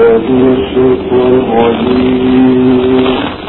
لذي شكر عليم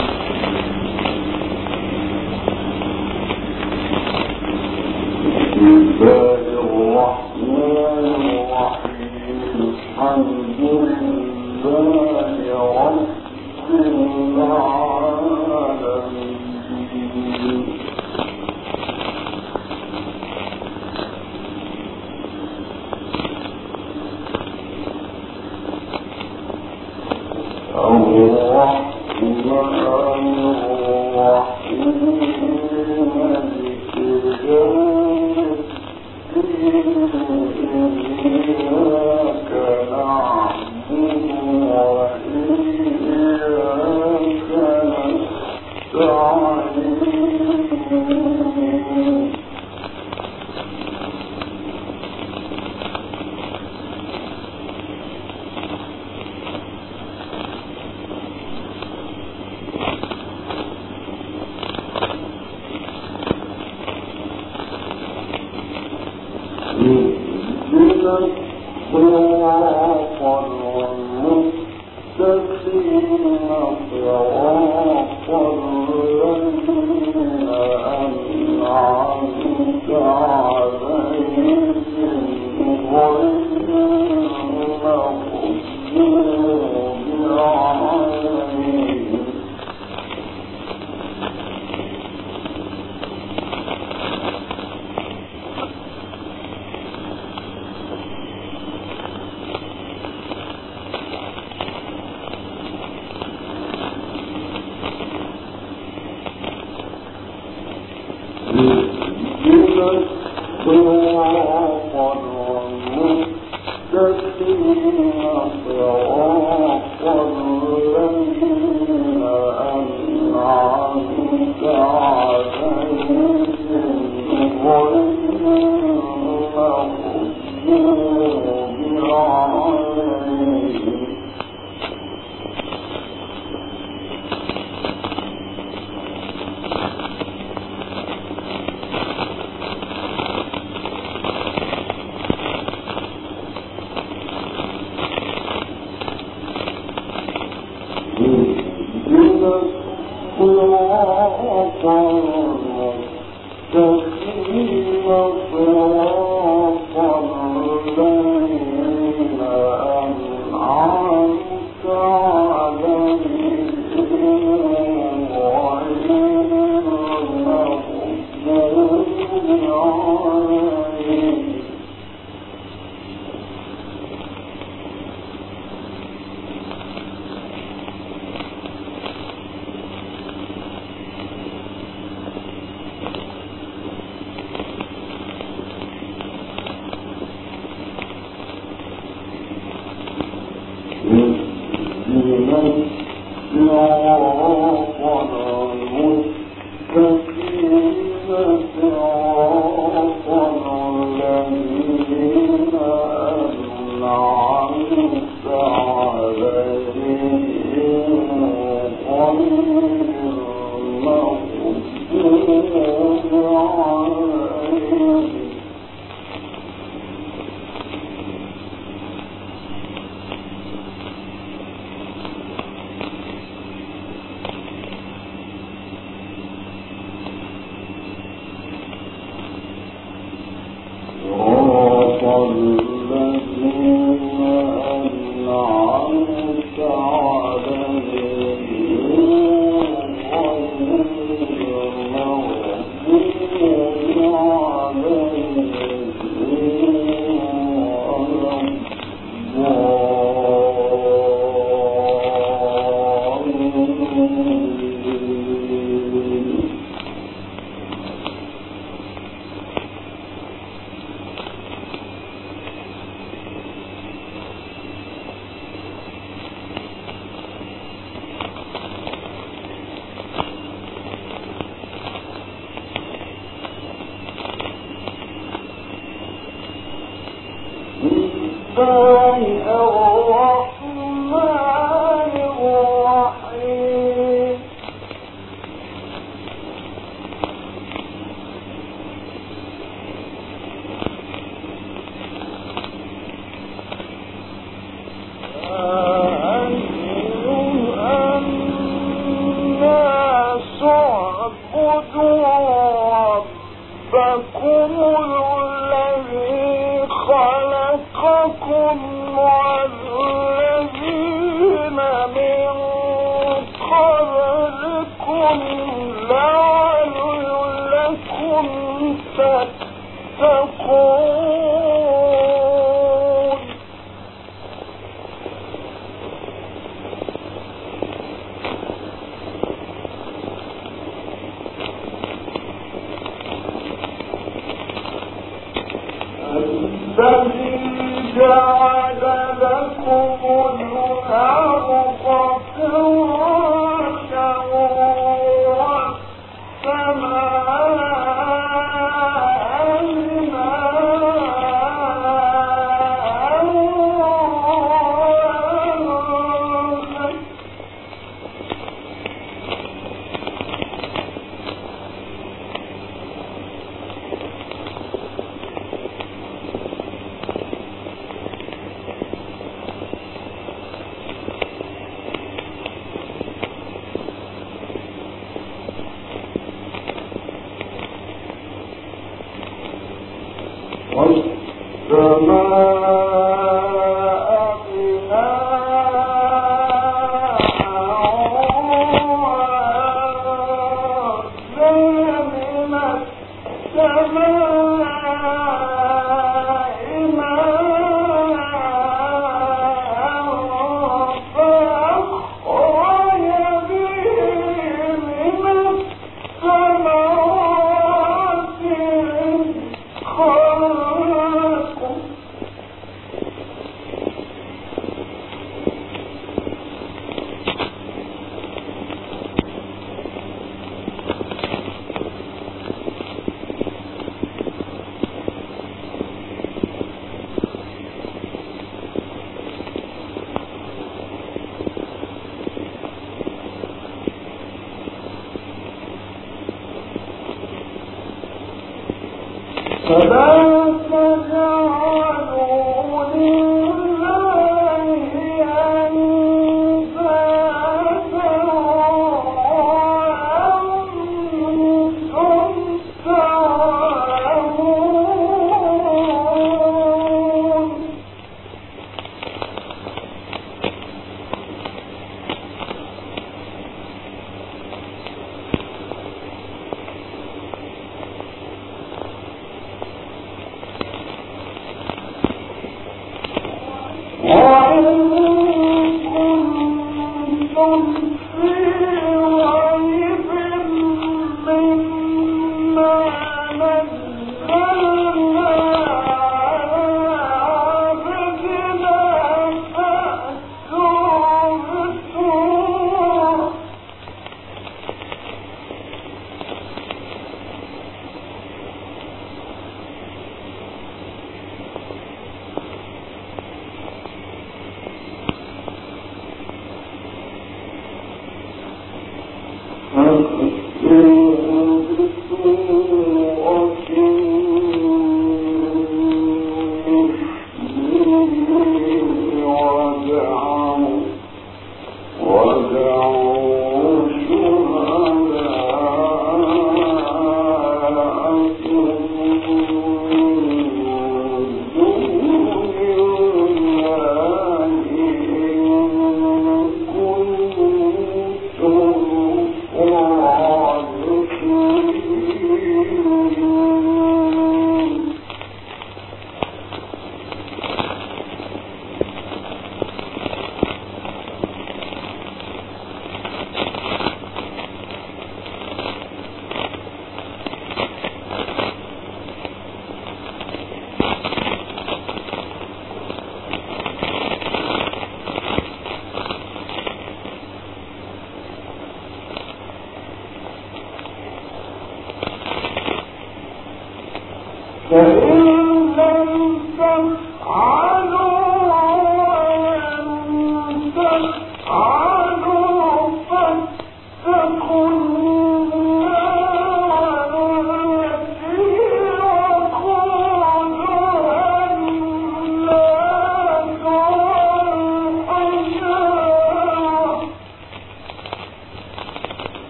مغفرة all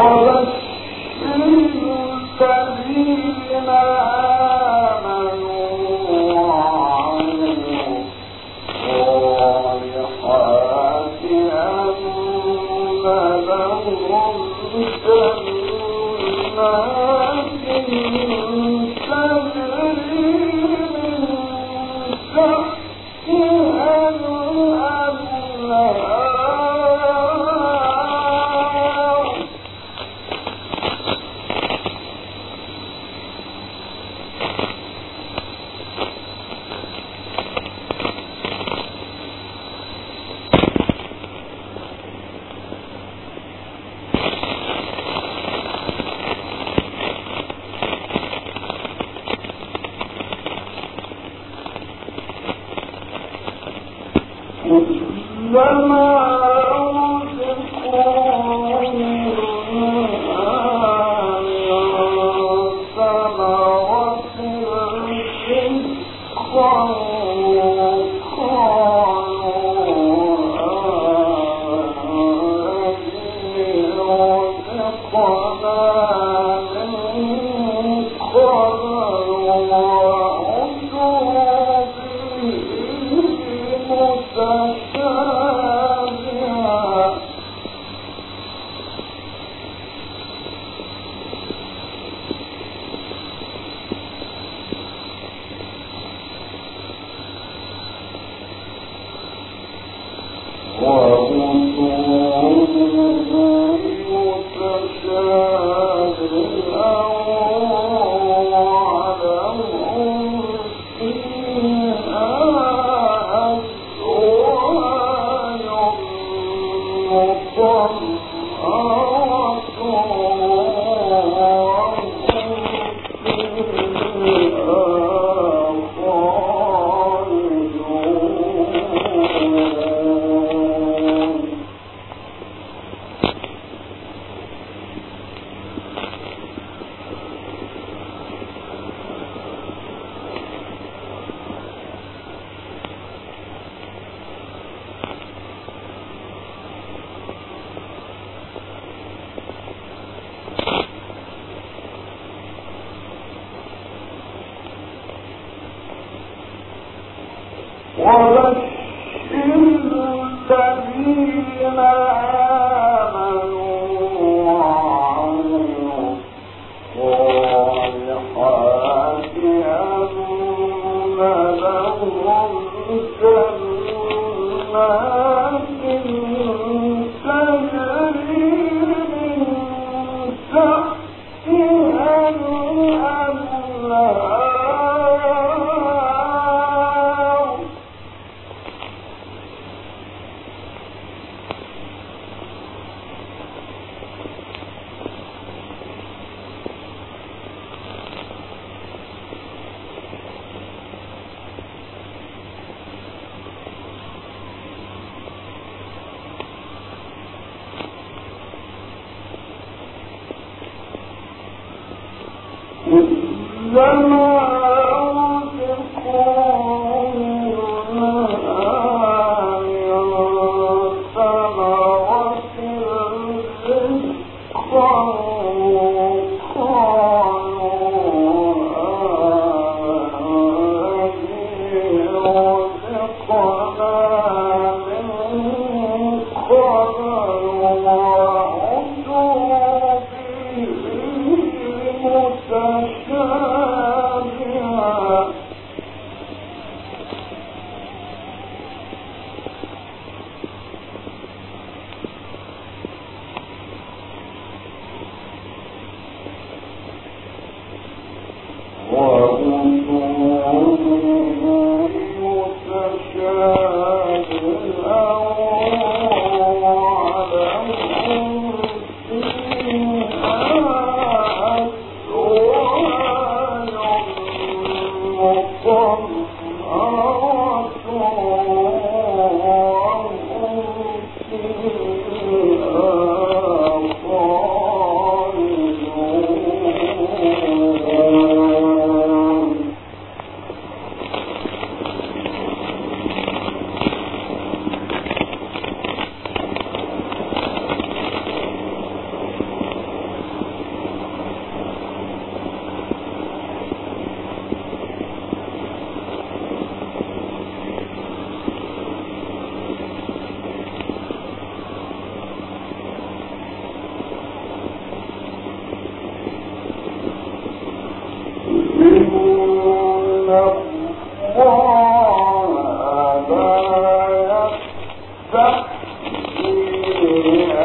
Moreover وما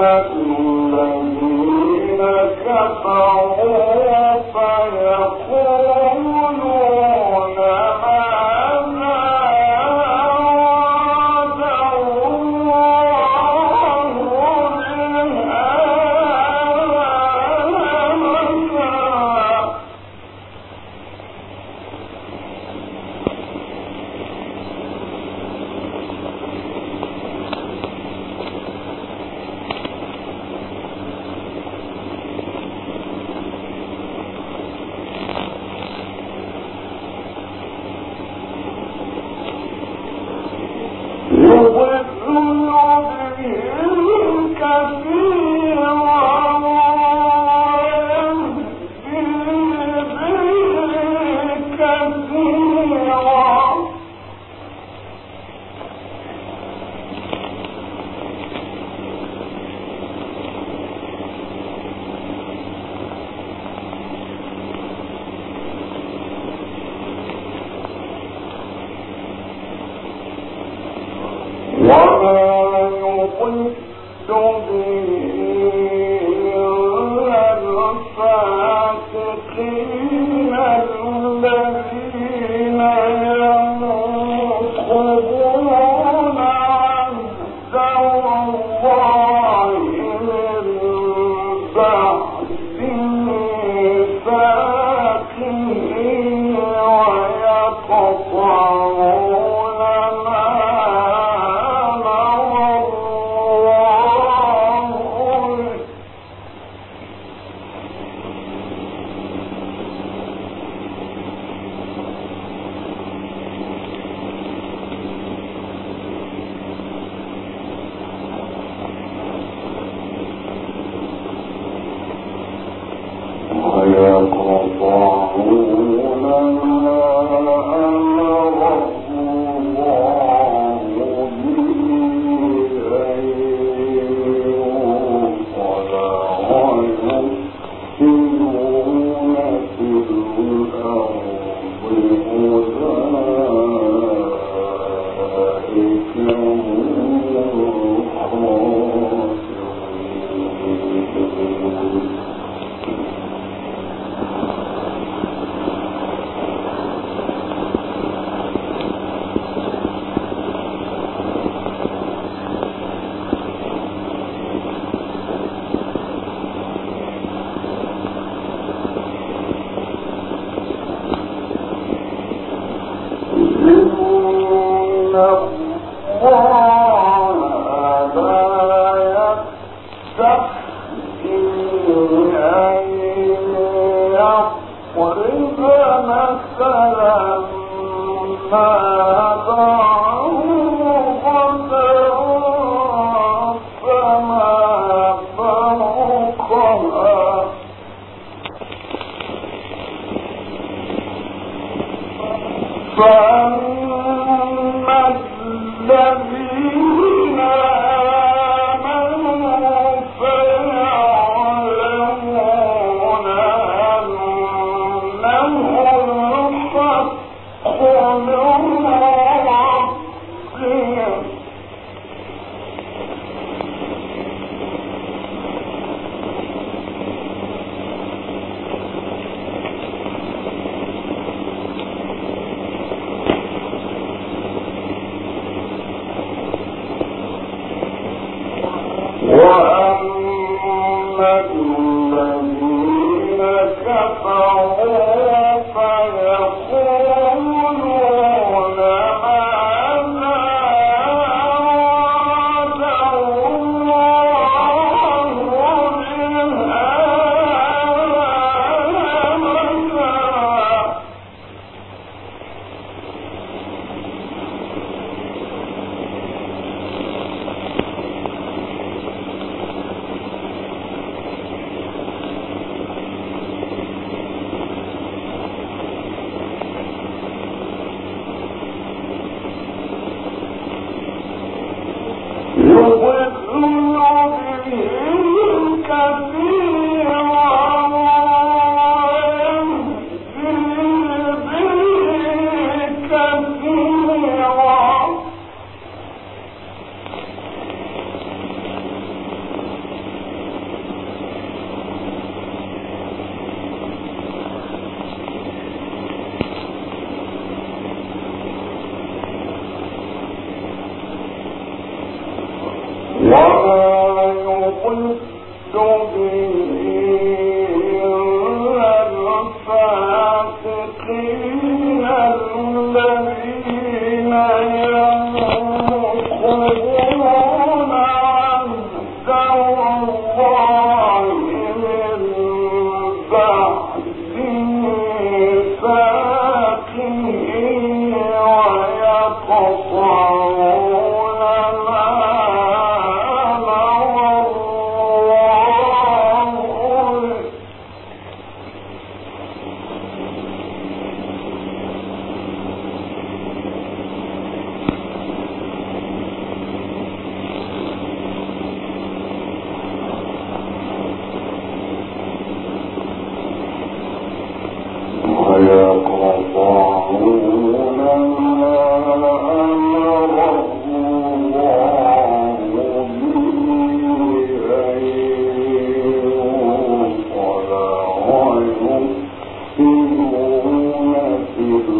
محمد الله Thank you.